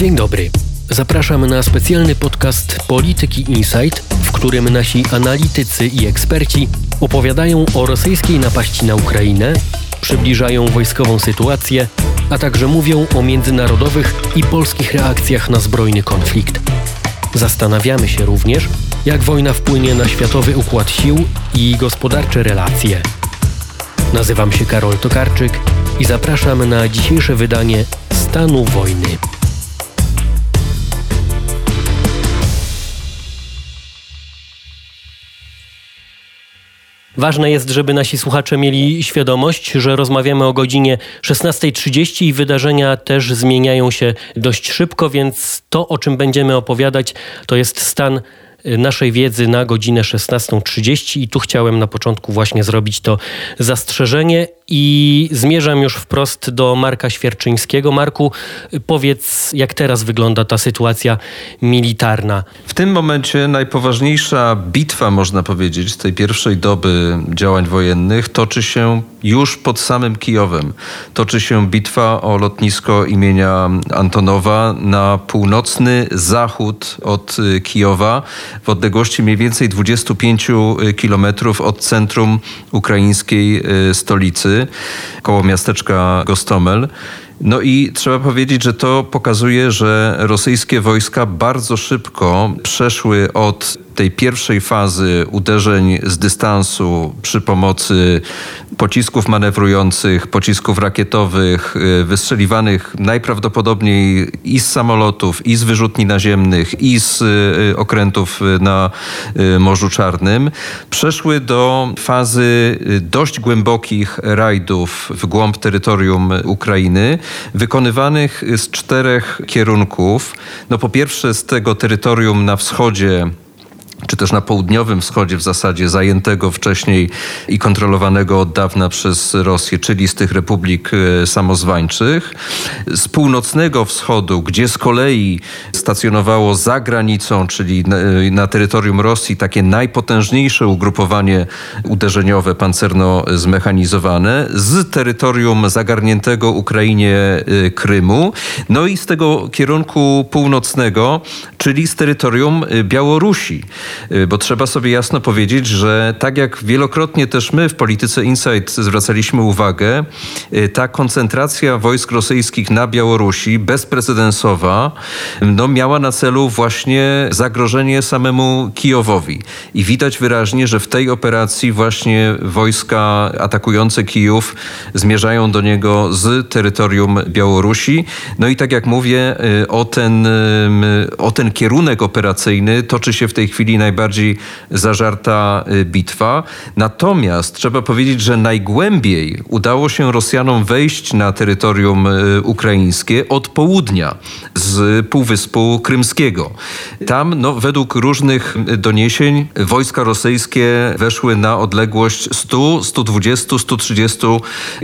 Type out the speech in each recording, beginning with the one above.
Dzień dobry. Zapraszam na specjalny podcast Polityki Insight, w którym nasi analitycy i eksperci opowiadają o rosyjskiej napaści na Ukrainę, przybliżają wojskową sytuację, a także mówią o międzynarodowych i polskich reakcjach na zbrojny konflikt. Zastanawiamy się również, jak wojna wpłynie na światowy układ sił i gospodarcze relacje. Nazywam się Karol Tokarczyk i zapraszam na dzisiejsze wydanie Stanu Wojny. Ważne jest, żeby nasi słuchacze mieli świadomość, że rozmawiamy o godzinie 16.30 i wydarzenia też zmieniają się dość szybko, więc to, o czym będziemy opowiadać, to jest stan naszej wiedzy na godzinę 16.30 i tu chciałem na początku właśnie zrobić to zastrzeżenie i zmierzam już wprost do Marka Świerczyńskiego. Marku, powiedz, jak teraz wygląda ta sytuacja militarna? W tym momencie najpoważniejsza bitwa, można powiedzieć, z tej pierwszej doby działań wojennych toczy się już pod samym Kijowem. Toczy się bitwa o lotnisko imienia Antonowa na północny zachód od Kijowa, w odległości mniej więcej 25 kilometrów od centrum ukraińskiej y, koło miasteczka Gostomel. No i trzeba powiedzieć, że to pokazuje, że rosyjskie wojska bardzo szybko przeszły od tej pierwszej fazy uderzeń z dystansu przy pomocy pocisków manewrujących, pocisków rakietowych, y, wystrzeliwanych najprawdopodobniej i z samolotów, i z wyrzutni naziemnych, i z y, okrętów na y, Morzu Czarnym, przeszły do fazy dość głębokich rajdów w głąb terytorium Ukrainy, wykonywanych z czterech kierunków. No po pierwsze z tego terytorium na wschodzie czy też na południowym wschodzie w zasadzie zajętego wcześniej i kontrolowanego od dawna przez Rosję, czyli z tych republik e, samozwańczych, z północnego wschodu, gdzie z kolei stacjonowało za granicą, czyli na, e, terytorium Rosji, takie najpotężniejsze ugrupowanie uderzeniowe pancerno zmechanizowane, z terytorium zagarniętego Ukrainie e, Krymu, no i z tego kierunku północnego, czyli z terytorium Białorusi. Y, bo trzeba sobie jasno powiedzieć, że tak jak wielokrotnie też my w polityce Insight zwracaliśmy uwagę, y, ta koncentracja wojsk rosyjskich na Białorusi, bezprecedensowa, no miała na celu właśnie zagrożenie samemu Kijowowi. I widać wyraźnie, że w tej operacji właśnie wojska atakujące Kijów zmierzają do niego z terytorium Białorusi. No i tak jak mówię, y, o ten, o ten kierunek operacyjny toczy się w tej chwili najbardziej zażarta y, bitwa. Natomiast trzeba powiedzieć, że najgłębiej udało się Rosjanom wejść na terytorium y, ukraińskie od południa z Półwyspu Krymskiego. Tam, no, według różnych y, doniesień, wojska rosyjskie weszły na odległość 100, 120, 130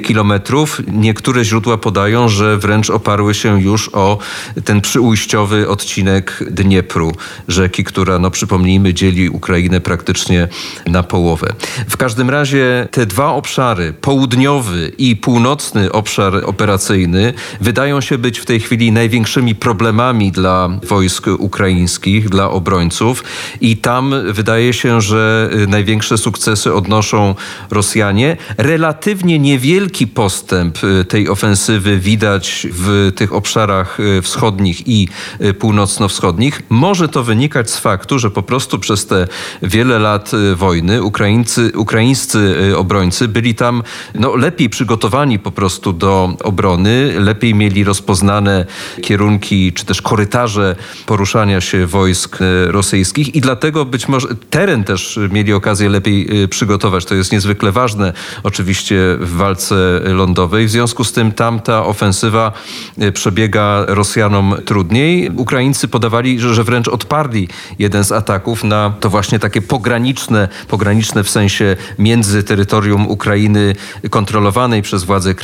kilometrów. Niektóre źródła podają, że wręcz oparły się już o ten przyujściowy odcinek Dniepru, rzeki, która, no przypomnijmy, dzieli Ukrainę praktycznie na połowę. W każdym razie te dwa obszary, południowy i północny obszar operacyjny, wydają się być w tej chwili największymi problemami dla wojsk ukraińskich, dla obrońców i tam wydaje się, że największe sukcesy odnoszą Rosjanie. Relatywnie niewielki postęp y, tej ofensywy widać w tych obszarach y, wschodnich i y, północno-wschodnich. Może to wynikać z faktu, że po prostu prostu przez te wiele lat y, wojny Ukraińcy, ukraińscy y, obrońcy byli tam no, lepiej przygotowani po prostu do obrony, lepiej mieli rozpoznane kierunki czy też korytarze poruszania się wojsk y, rosyjskich i dlatego być może teren też mieli okazję lepiej przygotować. To jest niezwykle ważne oczywiście w walce lądowej. W związku z tym tamta ofensywa przebiega Rosjanom trudniej. Ukraińcy podawali, że, że wręcz odparli jeden z ataków na to właśnie takie pograniczne, pograniczne w sensie między terytorium Ukrainy kontrolowanej przez władze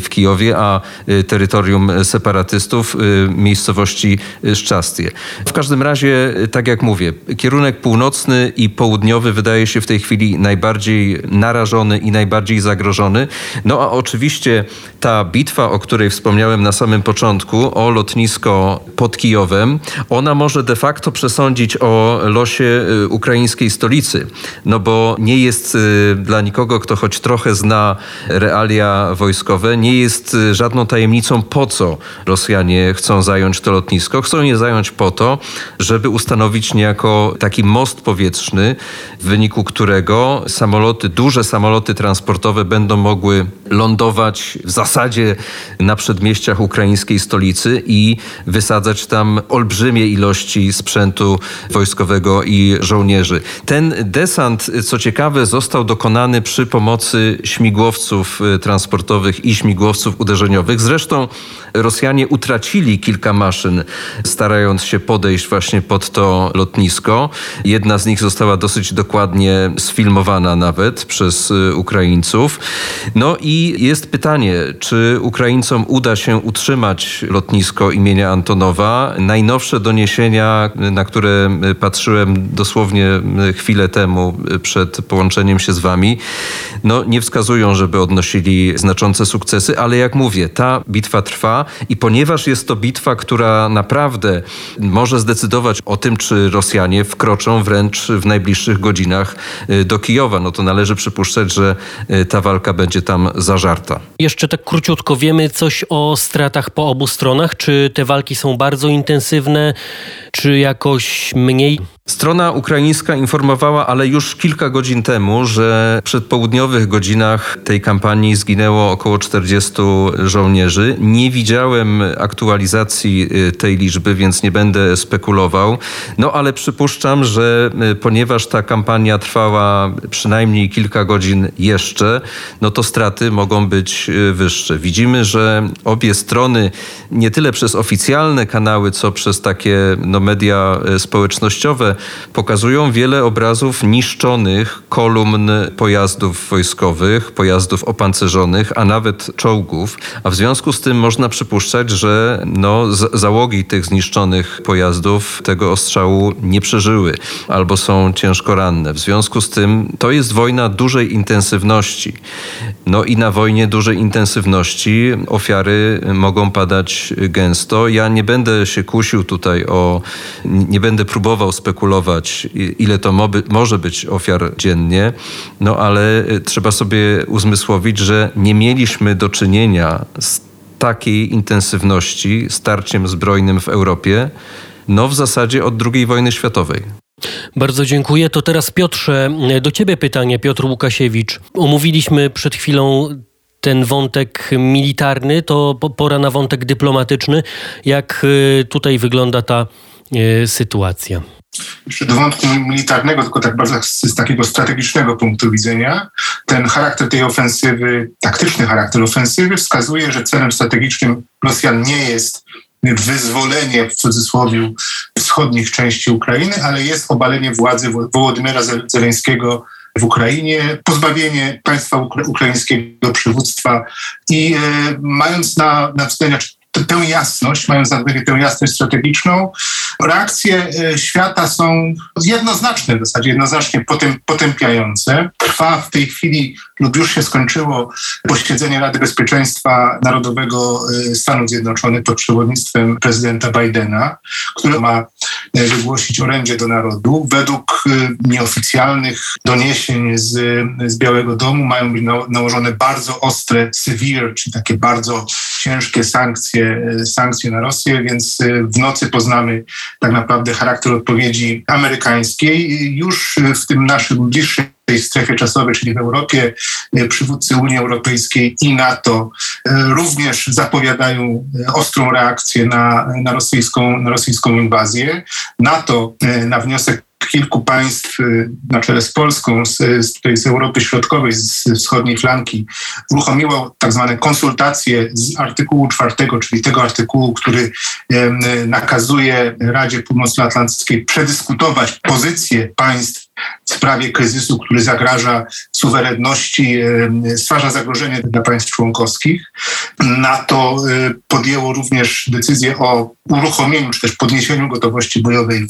w Kijowie, a y, terytorium separatystów y, miejscowości Szczastie. W każdym razie, tak jak mówię, kierunek północny i południowy wydaje się w tej chwili najbardziej narażony i najbardziej zagrożony. No a oczywiście ta bitwa, o której wspomniałem na samym początku, o lotnisko pod Kijowem, ona może de facto przesądzić o losie y, ukraińskiej stolicy. No bo nie jest y, dla nikogo, kto choć trochę zna realia wojskowe, nie jest y, żadną tajemnicą, po co Rosjanie chcą zająć to lotnisko. Chcą je zająć po to, żeby ustanowić niejako taki most powietrzny, w wyniku którego samoloty, duże samoloty transportowe będą mogły lądować w zasadzie na przedmieściach ukraińskiej stolicy i wysadzać tam olbrzymie ilości sprzętu wojskowego i żołnierzy. Ten desant, co ciekawe, został dokonany przy pomocy śmigłowców y, transportowych i śmigłowców uderzeniowych. Zresztą Rosjanie utracili kilka maszyn, starając się podejść właśnie pod to lotnisko. Jedna z nich została dosyć dokładnie sfilmowana nawet przez y, Ukraińców. No i jest pytanie, czy Ukraińcom uda się utrzymać lotnisko imienia Antonowa. Najnowsze doniesienia, na które patrzyłem dosłownie chwilę temu przed połączeniem się z wami, no nie wskazują, żeby odnosili znaczące sukcesy, ale jak mówię, ta bitwa trwa i ponieważ jest to bitwa, która naprawdę może zdecydować o tym, czy Rosjanie wkroczą wręcz w najbliższych godzinach y, do Kijowa, no to należy przypuszczać, że ta walka będzie tam zażarta. Jeszcze tak króciutko, wiemy coś o stratach po obu stronach? Czy te walki są bardzo intensywne, czy jakoś mniej? Strona ukraińska informowała, ale już kilka godzin temu, że w przedpołudniowych godzinach tej kampanii zginęło około 40 żołnierzy. Nie widziałem aktualizacji y, tej liczby, więc nie będę spekulował. No ale przypuszczam, że y, ponieważ ta kampania trwała przynajmniej kilka godzin jeszcze, no to straty mogą być y, wyższe. Widzimy, że obie strony nie tyle przez oficjalne kanały, co przez takie no, media społecznościowe pokazują wiele obrazów niszczonych kolumn pojazdów wojskowych, pojazdów opancerzonych, a nawet czołgów. A w związku z tym można przypuszczać, że no, załogi tych zniszczonych pojazdów tego ostrzału nie przeżyły albo są ciężko ranne. W związku z tym to jest wojna dużej intensywności. No i na wojnie dużej intensywności ofiary mogą padać gęsto. Ja nie będę się kusił tutaj o, nie będę próbował spekulować, ile to może być ofiar dziennie, no ale y, trzeba sobie uzmysłowić, że nie mieliśmy do czynienia z takiej intensywności starciem zbrojnym w Europie, no w zasadzie od II wojny światowej. Bardzo dziękuję. To teraz Piotrze, do ciebie pytanie, Piotr Łukasiewicz. Omówiliśmy przed chwilą ten wątek militarny, to pora na wątek dyplomatyczny. Jak y, tutaj wygląda ta y, sytuacja? do wątku militarnego, tylko tak bardzo z, takiego strategicznego punktu widzenia, ten charakter tej ofensywy, taktyczny charakter ofensywy wskazuje, że celem strategicznym Rosjan nie jest wyzwolenie w cudzysłowie wschodnich części Ukrainy, ale jest obalenie władzy Wołodymyra Zeleńskiego w Ukrainie, pozbawienie państwa ukraińskiego przywództwa i e, mając na, na względzie, tę jasność, na względzie tę jasność strategiczną, reakcje e, świata są jednoznaczne, w zasadzie jednoznacznie potępiające. Trwa w tej chwili lub już się skończyło posiedzenie Rady Bezpieczeństwa Narodowego e, Stanów Zjednoczonych pod przewodnictwem prezydenta Bidena, które ma e, wygłosić orędzie do narodu. Według nieoficjalnych doniesień z, z Białego Domu mają być nałożone bardzo ostre, severe, czyli takie bardzo ciężkie sankcje, sankcje na Rosję, więc w nocy poznamy tak naprawdę charakter odpowiedzi amerykańskiej. Już w tym naszym bliższym tej strefie czasowej, czyli w Europie, przywódcy Unii Europejskiej i NATO e, również zapowiadają ostrą reakcję na, na, rosyjską, na rosyjską inwazję. NATO na wniosek kilku państw y, na czele z Polską, z, z, z Europy Środkowej, z, z wschodniej flanki, uruchomiło tak zwane konsultacje z artykułu czwartego, czyli tego artykułu, który nakazuje Radzie Północnoatlantyckiej przedyskutować pozycję państw w sprawie kryzysu, który zagraża suwerenności, stwarza zagrożenie dla państw członkowskich. NATO y, podjęło również decyzję o uruchomieniu czy też podniesieniu gotowości bojowej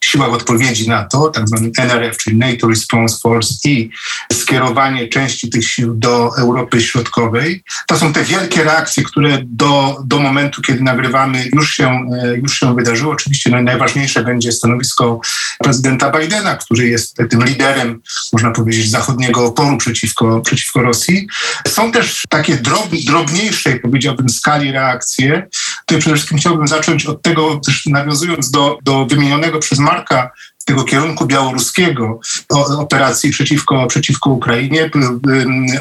w siłach odpowiedzi NATO, tak zwany NRF, czyli NATO Response Force i skierowanie części tych sił do Europy Środkowej. To są te wielkie reakcje, które do, do momentu, kiedy nagrywamy, już się, e, już się wydarzyły. Oczywiście najważniejsze będzie stanowisko prezydenta Bidena, który jest tym liderem, można powiedzieć, zachodniego oporu przeciwko, przeciwko Rosji. Są też takie drob, drobniejsze, powiedziałbym, skali reakcje. Tutaj przede wszystkim chciałbym zacząć od tego, też nawiązując do, do wymienionego przez Marka tego kierunku białoruskiego operacji przeciwko, przeciwko Ukrainie.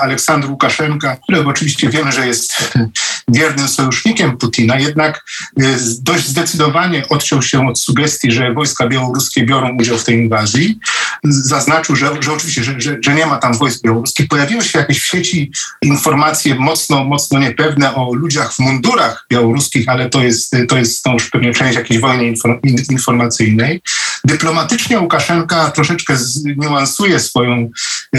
Aleksandr Łukaszenka, którego oczywiście wiemy, że jest wiernym sojusznikiem Putina, jednak y, dość zdecydowanie odciął się od sugestii, że wojska białoruskie biorą udział w tej inwazji. Zaznaczył, że, że oczywiście, że, że, że nie ma tam wojsk białoruskich. Pojawiły się jakieś w sieci informacje mocno, mocno niepewne o ludziach w mundurach białoruskich, ale to jest, to jest to już pewnie część jakiejś wojny informacyjnej. Dyplomatycznie Łukaszenka troszeczkę niuansuje swoją,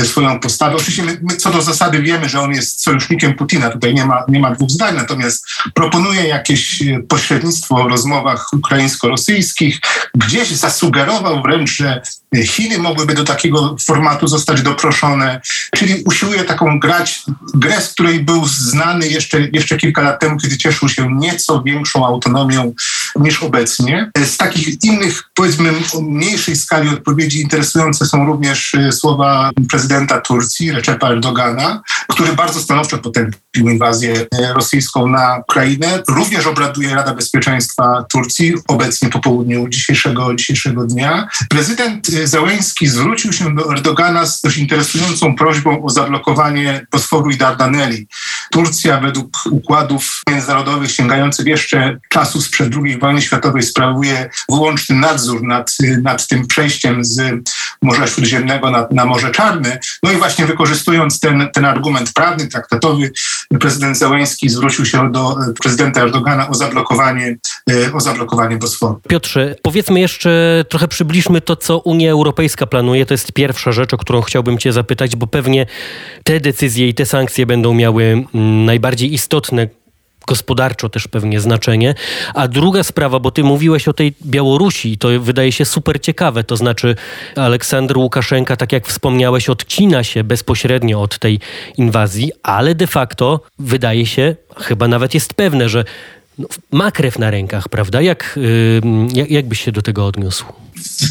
swoją postawę. Oczywiście my, my, co do zasady wiemy, że on jest sojusznikiem Putina, tutaj nie ma, nie ma dwóch zdań, natomiast proponuje jakieś pośrednictwo w rozmowach ukraińsko-rosyjskich. Gdzieś zasugerował wręcz, że Chiny mogłyby do takiego formatu zostać doproszone, czyli usiłuje taką grać, grę, z której był znany jeszcze, jeszcze kilka lat temu, kiedy cieszył się nieco większą autonomią niż obecnie. Z takich innych, powiedzmy, mniejszej skali odpowiedzi interesujące są również y, słowa prezydenta Turcji, Recepa Erdogana, który bardzo stanowczo potępił inwazję y, rosyjską na Ukrainę. Również obraduje Rada Bezpieczeństwa Turcji obecnie po południu dzisiejszego, dzisiejszego dnia. Prezydent y, Zwrócił się do Erdogana z dość interesującą prośbą o zablokowanie Bosforu i Dardaneli. Turcja według układów międzynarodowych sięgających jeszcze czasu sprzed II wojny światowej sprawuje wyłączny nadzór nad, nad tym przejściem z Morza Śródziemnego na, na Morze Czarne. No i właśnie wykorzystując ten, ten argument prawny, traktatowy, prezydent Zełęński zwrócił się do prezydenta Erdogana o zablokowanie, o zablokowanie Bosforu. Piotrze, powiedzmy jeszcze, trochę przybliżmy to, co Unia Europejska planuje. To jest pierwsza rzecz, o którą chciałbym Cię zapytać, bo pewnie te decyzje i te sankcje będą miały mm, najbardziej istotne gospodarczo też pewnie znaczenie. A druga sprawa, bo ty mówiłeś o tej Białorusi, to wydaje się super ciekawe, to znaczy Aleksander Łukaszenka, tak jak wspomniałeś, odcina się bezpośrednio od tej inwazji, ale de facto wydaje się, chyba nawet jest pewne, że no, ma krew na rękach, prawda? Jak, jak, jak byś się do tego odniósł?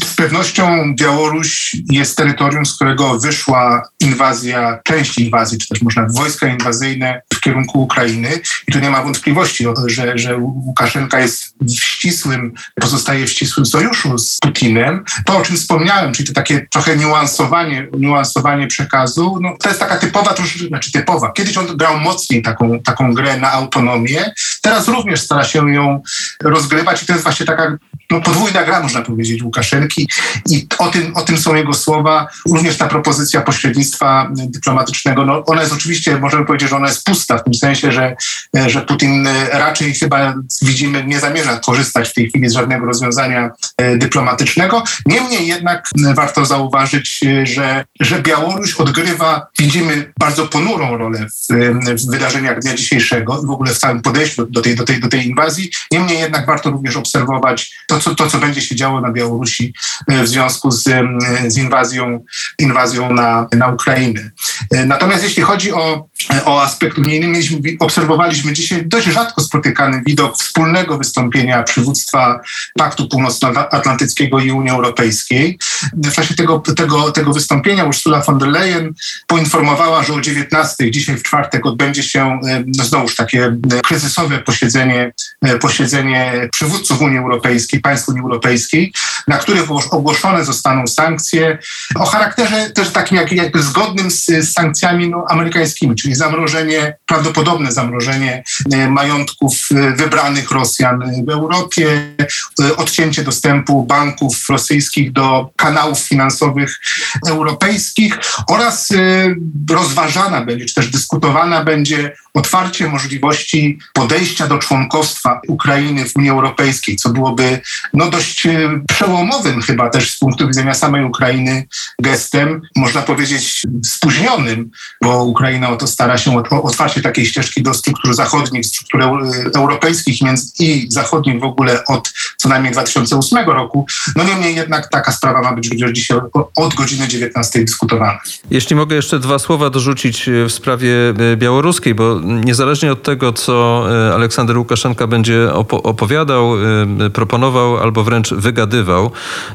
Z pewnością Białoruś jest terytorium, z którego wyszła inwazja, część inwazji, czy też można wojska inwazyjne w kierunku Ukrainy. I tu nie ma wątpliwości, że, że Łukaszenka jest w ścisłym, pozostaje w ścisłym sojuszu z Putinem. To, o czym wspomniałem, czyli to takie trochę niuansowanie, niuansowanie przekazu, no, to jest taka typowa, znaczy typowa. Kiedyś on grał mocniej taką, taką grę na autonomię, teraz również stara się ją rozgrywać i to jest właśnie taka no, podwójna gra, można powiedzieć, Łukaszenki i o tym, o tym są jego słowa. Również ta propozycja pośrednictwa dyplomatycznego, no, ona jest oczywiście, możemy powiedzieć, że ona jest pusta, w tym sensie, że, że Putin raczej chyba widzimy, nie zamierza korzystać w tej chwili z żadnego rozwiązania e, dyplomatycznego. Niemniej jednak warto zauważyć, e, że, że Białoruś odgrywa, widzimy, bardzo ponurą rolę w, w wydarzeniach dnia dzisiejszego i w ogóle w całym podejściu do tej, do tej, do tej inwazji. Niemniej jednak warto również obserwować to, co, to, co będzie się działo na Białorusi e, w związku z, z inwazją, inwazją na, na Ukrainę. E, natomiast jeśli chodzi o, o aspekt unijny, mieliśmy, obserwowaliśmy dzisiaj dość rzadko spotykany widok wspólnego wystąpienia przywództwa Paktu Północnoatlantyckiego i Unii Europejskiej. W czasie tego, tego, tego wystąpienia Ursula von der Leyen poinformowała, że o 19 dzisiaj w czwartek odbędzie się no znowuż takie kryzysowe posiedzenie posiedzenie przywódców Unii Europejskiej, państw Unii Europejskiej, na których ogłoszone zostaną sankcje o charakterze też takim jak, jakby zgodnym z, z sankcjami no, amerykańskimi, czyli zamrożenie, prawdopodobne zamrożenie e, majątków e, wybranych Rosjan w Europie, odcięcie dostępu banków rosyjskich do kanałów finansowych europejskich oraz rozważana będzie, czy też dyskutowana będzie otwarcie możliwości podejścia do członkostwa Ukrainy w Unii Europejskiej, co byłoby no, dość e, przełomowym chyba też z punktu widzenia samej Ukrainy gestem, można powiedzieć spóźnionym, bo Ukraina o to stara się o otwarcie takiej ścieżki do struktur zachodnich, struktur europejskich i zachodnich w ogóle od co najmniej 2008 roku. No niemniej jednak taka sprawa ma być dzisiaj od godziny 19 dyskutowana. Jeśli mogę jeszcze dwa słowa dorzucić e, w sprawie e, białoruskiej, bo niezależnie od tego, co e, Aleksander Łukaszenka będzie opowiadał, e, proponował albo wręcz wygadywał,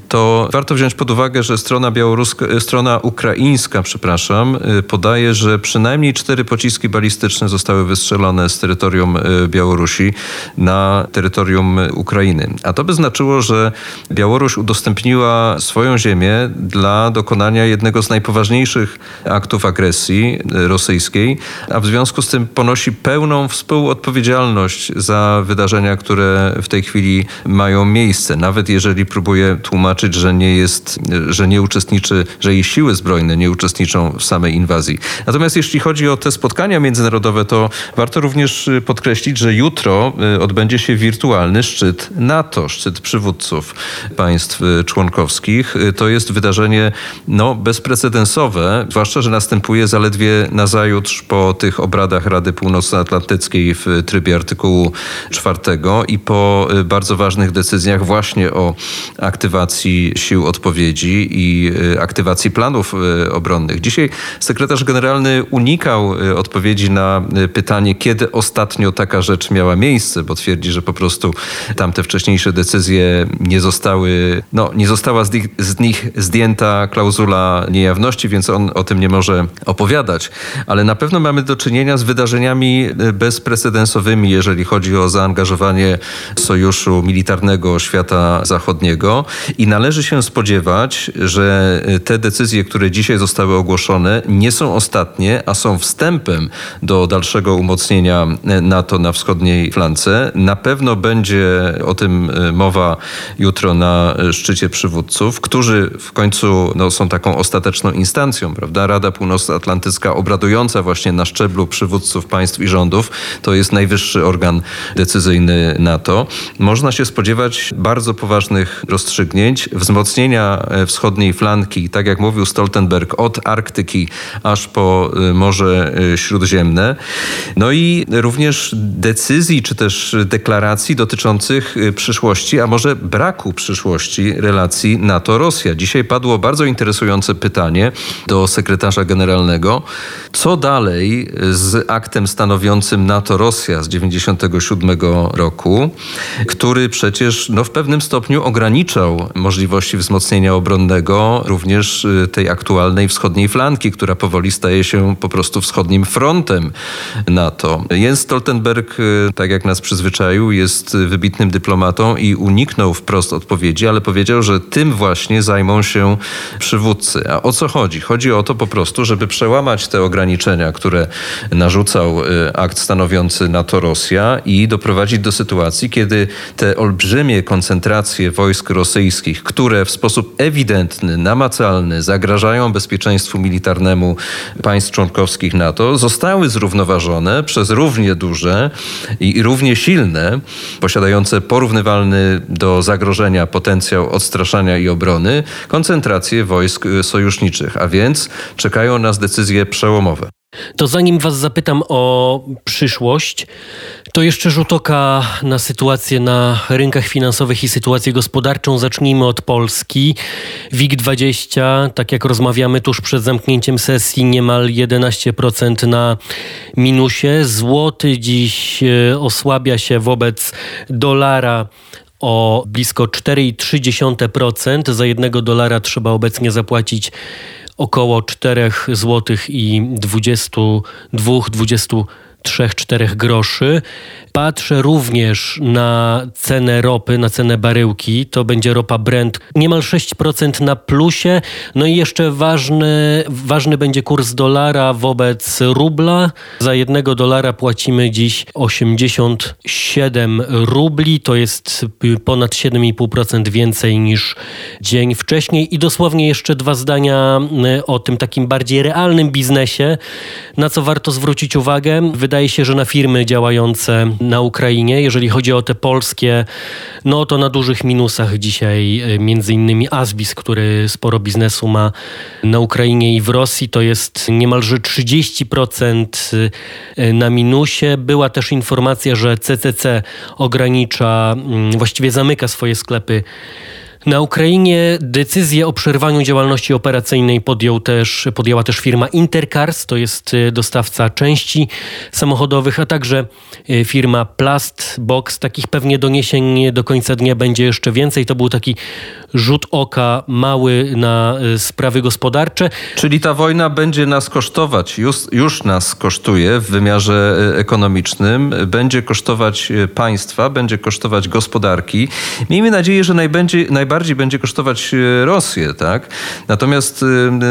to warto wziąć pod uwagę, że strona białoruska, e, strona ukraińska, przepraszam, podaje, że przynajmniej cztery pociski balistyczne zostały wystrzelone z terytorium Białorusi na terytorium Ukrainy. A to by znaczyło, że Białoruś udostępniła swoją ziemię dla dokonania jednego z najpoważniejszych aktów agresji rosyjskiej, a w związku z tym ponosi pełną współodpowiedzialność za wydarzenia, które w tej chwili mają miejsce. Nawet jeżeli próbuje tłumaczyć, że nie jest, że nie uczestniczy, że jej siły zbrojne nie uczestniczą w samej inwazji. Natomiast jeśli chodzi o te spotkania międzynarodowe, to warto również podkreślić, że jutro y, odbędzie się wirtualny szczyt NATO, szczyt przywódców państw y, członkowskich. Y, to jest wydarzenie no, bezprecedensowe, zwłaszcza, że następuje zaledwie nazajutrz po tych obradach Rady Północnoatlantyckiej w trybie artykułu 4 i po y, bardzo ważnych decyzjach właśnie o aktywacji sił odpowiedzi i y, aktywacji planów y, obronnych. Dzisiaj sekretarz generalny unikał odpowiedzi na pytanie, kiedy ostatnio taka rzecz miała miejsce, bo twierdzi, że po prostu tamte wcześniejsze decyzje nie zostały, no, nie została z nich, z nich zdjęta klauzula niejawności, więc on o tym nie może opowiadać. Ale na pewno mamy do czynienia z wydarzeniami, bezprecedensowymi, jeżeli chodzi o zaangażowanie sojuszu militarnego świata zachodniego i należy się spodziewać, że e, te decyzje, które dzisiaj zostały ogłoszone, nie są ostatnie, a są wstępem do dalszego umocnienia e, NATO na wschodniej flance. Na pewno będzie o tym mowa jutro na szczycie przywódców, którzy w końcu no, są taką ostateczną instancją, prawda? Rada Północnoatlantycka obradująca właśnie na szczeblu przywódców państw i rządów, to jest najwyższy organ decyzyjny NATO, można się spodziewać bardzo poważnych rozstrzygnięć, wzmocnienia e, wschodniej flanki, tak jak mówił Stoltenberg, od Arktyki aż po e, Morze e, Śródziemne. No i również decyzji, czy też deklaracji dotyczących przyszłości, a może braku przyszłości relacji NATO-Rosja. Dzisiaj padło bardzo interesujące pytanie do sekretarza generalnego, co dalej z aktem stanowiącym NATO-Rosja z 1997 roku, który przecież no, w pewnym stopniu ograniczał możliwości wzmocnienia obronnego również y, tej aktualnej wschodniej flanki, która powoli staje się po prostu wschodnim frontem NATO. Jens Stoltenberg, y, tak jak nas przyzwyczaił, jest wybitnym dyplomatą i uniknął wprost odpowiedzi, ale powiedział, że tym właśnie zajmą się przywódcy. A o co chodzi? Chodzi o to po prostu, żeby przełamać te ograniczenia, które narzucał Y, akt stanowiący NATO-Rosja i doprowadzić do sytuacji, kiedy te olbrzymie koncentracje wojsk rosyjskich, które w sposób ewidentny, namacalny zagrażają bezpieczeństwu militarnemu państw członkowskich NATO, zostały zrównoważone przez równie duże i równie silne, posiadające porównywalny do zagrożenia potencjał odstraszania i obrony, koncentracje wojsk sojuszniczych, a więc czekają nas decyzje przełomowe. To zanim Was zapytam o przyszłość, to jeszcze rzut oka na sytuację na rynkach finansowych i sytuację gospodarczą. Zacznijmy od Polski. WIG20, tak jak rozmawiamy tuż przed zamknięciem sesji, niemal 11% na minusie. Złoty dziś e, osłabia się wobec dolara o blisko 4,3%. Za jednego dolara trzeba obecnie zapłacić około 4 zł i 22-23 3-4 groszy. Patrzę również na cenę ropy, na cenę baryłki. To będzie ropa Brent niemal 6% na plusie. No i jeszcze ważny, ważny będzie kurs dolara wobec rubla. Za jednego dolara płacimy dziś 87 rubli. To jest ponad 7,5% więcej niż dzień wcześniej. I dosłownie jeszcze dwa zdania e, o tym takim bardziej realnym biznesie, na co warto zwrócić uwagę. Wydaje się, że na firmy działające na Ukrainie. Jeżeli chodzi o te polskie, no to na dużych minusach dzisiaj e, między innymi Asbis, który sporo biznesu ma na Ukrainie i w Rosji, to jest niemalże 30% e, na minusie. Była też informacja, że CCC ogranicza, właściwie zamyka swoje sklepy na Ukrainie decyzję o przerwaniu działalności operacyjnej podjął też, podjęła też firma Intercars, to jest e, dostawca części samochodowych, a także e, firma Plastbox. Takich pewnie doniesień do końca dnia będzie jeszcze więcej. To był taki rzut oka mały na e, sprawy gospodarcze. Czyli ta wojna będzie nas kosztować, już, już nas kosztuje w wymiarze ekonomicznym, będzie kosztować państwa, będzie kosztować gospodarki. Miejmy nadzieję, że najbardziej, najbardziej bardziej będzie kosztować e, Rosję, tak? Natomiast e,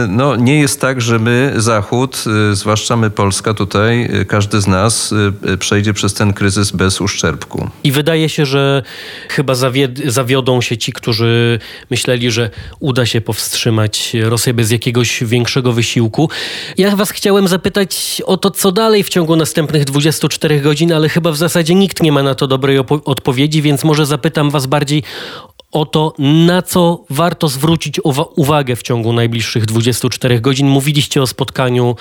no, nie jest tak, że my, Zachód, e, zwłaszcza my, Polska tutaj, każdy z nas przejdzie przez ten kryzys bez uszczerbku. I wydaje się, że chyba zawiodą się ci, którzy myśleli, że uda się powstrzymać Rosję bez jakiegoś większego wysiłku. Ja was chciałem zapytać o to, co dalej w ciągu następnych 24 godzin, ale chyba w zasadzie nikt nie ma na to dobrej odpowiedzi, więc może zapytam was bardziej o to, na co warto zwrócić uwagę w ciągu najbliższych 24 godzin. Mówiliście o spotkaniu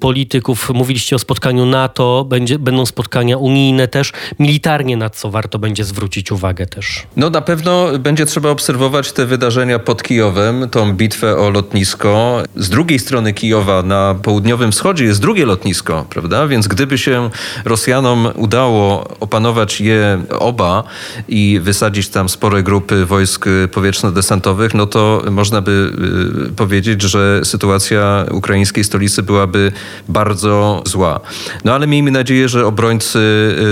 polityków, mówiliście o spotkaniu NATO, będzie, będą spotkania unijne też. Militarnie na co warto będzie zwrócić uwagę też? No na pewno będzie trzeba obserwować te wydarzenia pod Kijowem, tą bitwę o lotnisko. Z drugiej strony Kijowa na południowym wschodzie jest drugie lotnisko, prawda? Więc gdyby się Rosjanom udało opanować je oba i wysadzić tam spore grupy wojsk powietrzno-desantowych, no to można by y, powiedzieć, że sytuacja ukraińskiej stolicy byłaby bardzo zła. No ale miejmy nadzieję, że obrońcy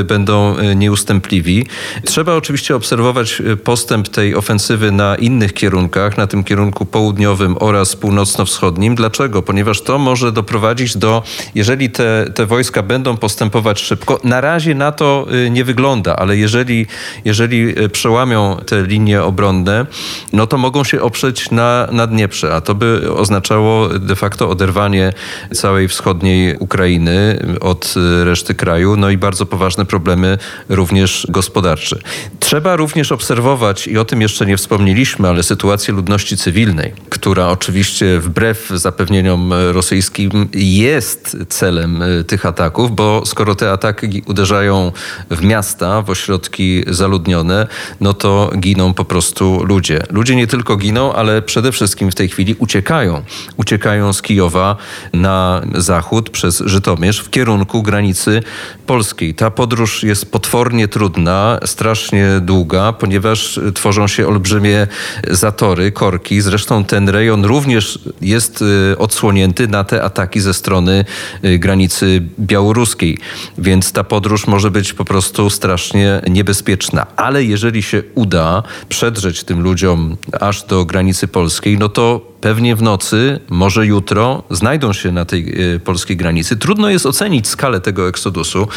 y, będą y, nieustępliwi. Trzeba oczywiście obserwować postęp tej ofensywy na innych kierunkach, na tym kierunku południowym oraz północno-wschodnim. Dlaczego? Ponieważ to może doprowadzić do, jeżeli te, te wojska będą postępować szybko, na razie na to nie wygląda, ale jeżeli, jeżeli przełamią te linie obronne, no to mogą się oprzeć na, na Dnieprze, a to by oznaczało de facto oderwanie całej wschodniej Ukrainy od reszty kraju, no i bardzo poważne problemy również gospodarcze. Trzeba również obserwować, i o tym jeszcze nie wspomnieliśmy, ale sytuację ludności cywilnej, która oczywiście wbrew zapewnieniom rosyjskim jest celem tych ataków, bo skoro te ataki uderzają w miasta, w ośrodki zaludnione, no to giną po prostu prostu ludzie. Ludzie nie tylko giną, ale przede wszystkim w tej chwili uciekają. Uciekają z Kijowa na zachód przez Żytomierz w kierunku granicy polskiej. Ta podróż jest potwornie trudna, strasznie długa, ponieważ tworzą się olbrzymie zatory, korki. Zresztą ten rejon również jest y, odsłonięty na te ataki ze strony y, granicy białoruskiej. Więc ta podróż może być po prostu strasznie niebezpieczna. Ale jeżeli się uda przedrzeć tym ludziom aż do granicy polskiej, no to pewnie w nocy, może jutro znajdą się na tej e, polskiej granicy. Trudno jest ocenić skalę tego eksodusu.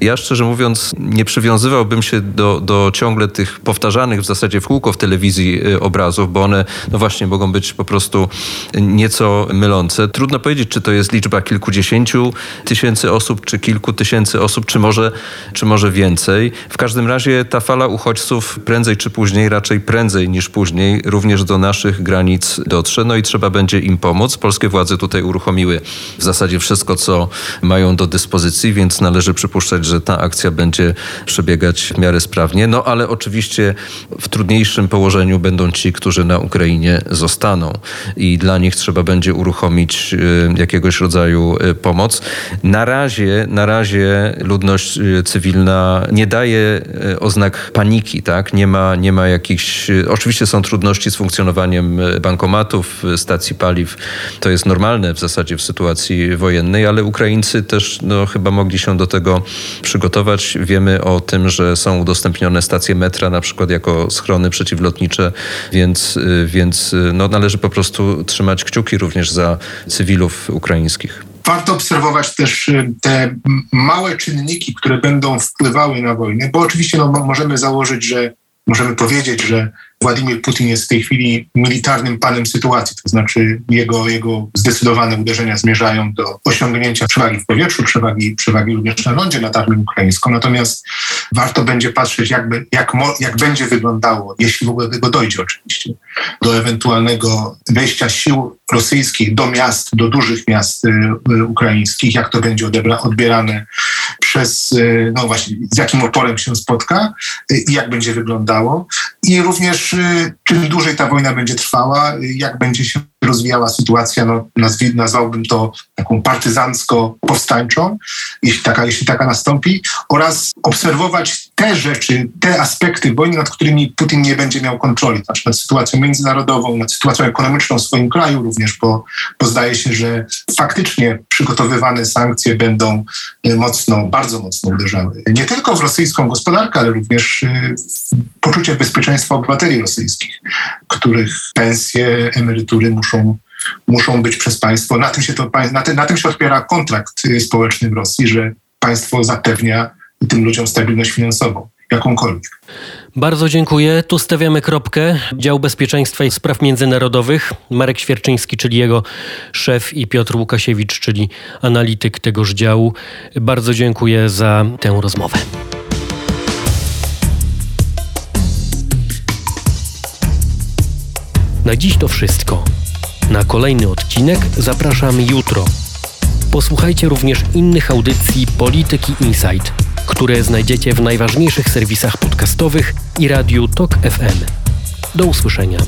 Ja szczerze mówiąc nie przywiązywałbym się do, do ciągle tych powtarzanych w zasadzie w kółko w telewizji e, obrazów, bo one no właśnie mogą być po prostu nieco mylące. Trudno powiedzieć, czy to jest liczba kilkudziesięciu tysięcy osób, czy kilku tysięcy osób, czy może, czy może więcej. W każdym razie ta fala uchodźców prędzej czy później, raczej prędzej niż później, również do naszych granic dotrze. No no i trzeba będzie im pomóc. Polskie władze tutaj uruchomiły w zasadzie wszystko, co mają do dyspozycji, więc należy przypuszczać, że ta akcja będzie przebiegać w miarę sprawnie. No ale oczywiście w trudniejszym położeniu będą ci, którzy na Ukrainie zostaną i dla nich trzeba będzie uruchomić y, jakiegoś rodzaju y, pomoc. Na razie, na razie ludność y, cywilna nie daje oznak paniki, tak? Nie ma, nie ma jakichś, oczywiście są trudności z funkcjonowaniem bankomatów, stacji paliw. To jest normalne w zasadzie w sytuacji wojennej, ale Ukraińcy też no, chyba mogli się do tego przygotować. Wiemy o tym, że są udostępnione stacje metra na przykład jako schrony przeciwlotnicze, więc, więc no, należy po prostu trzymać kciuki również za cywilów ukraińskich. Warto obserwować też y, te małe czynniki, które będą wpływały na wojnę, bo oczywiście no, możemy założyć, że możemy powiedzieć, że Władimir Putin jest w tej chwili militarnym panem sytuacji, to znaczy jego, jego zdecydowane uderzenia zmierzają do osiągnięcia przewagi w powietrzu, przewagi, przewagi również na lądzie nad armią ukraińską. Natomiast warto będzie patrzeć, jakby, jak, jak będzie wyglądało, jeśli w ogóle tego dojdzie oczywiście, do ewentualnego wejścia sił rosyjskich do miast, do dużych miast y, y, ukraińskich, jak to będzie odebra, odbierane przez, y, no właśnie, z jakim oporem się spotka i jak będzie wyglądało. I również czym dłużej ta wojna będzie trwała, jak będzie się rozwijała sytuacja, no, nazwi, nazwałbym to taką partyzancko-powstańczą, jeśli taka, jeśli taka nastąpi, oraz obserwować te rzeczy, te aspekty wojny, nad którymi Putin nie będzie miał kontroli, znaczy nad sytuacją międzynarodową, nad sytuacją ekonomiczną w swoim kraju również, bo, bo zdaje się, że faktycznie przygotowywane sankcje będą e, mocno, bardzo mocno uderzały. Nie tylko w rosyjską gospodarkę, ale również e, w poczucie bezpieczeństwa obywateli rosyjskich, których pensje, emerytury muszą muszą być przez państwo. Na tym się, to, na, tym, na tym się otwiera kontrakt y, społeczny w Rosji, że państwo zapewnia tym ludziom stabilność finansową, jakąkolwiek. Bardzo dziękuję. Tu stawiamy kropkę. Dział Bezpieczeństwa i Spraw Międzynarodowych. Marek Świerczyński, czyli jego szef i Piotr Łukasiewicz, czyli analityk tegoż działu. Bardzo dziękuję za tę rozmowę. Na dziś to wszystko. Na kolejny odcinek zapraszam jutro. Posłuchajcie również innych audycji Polityki Insight, które znajdziecie w najważniejszych serwisach podcastowych i radiu Tok FM. Do usłyszenia.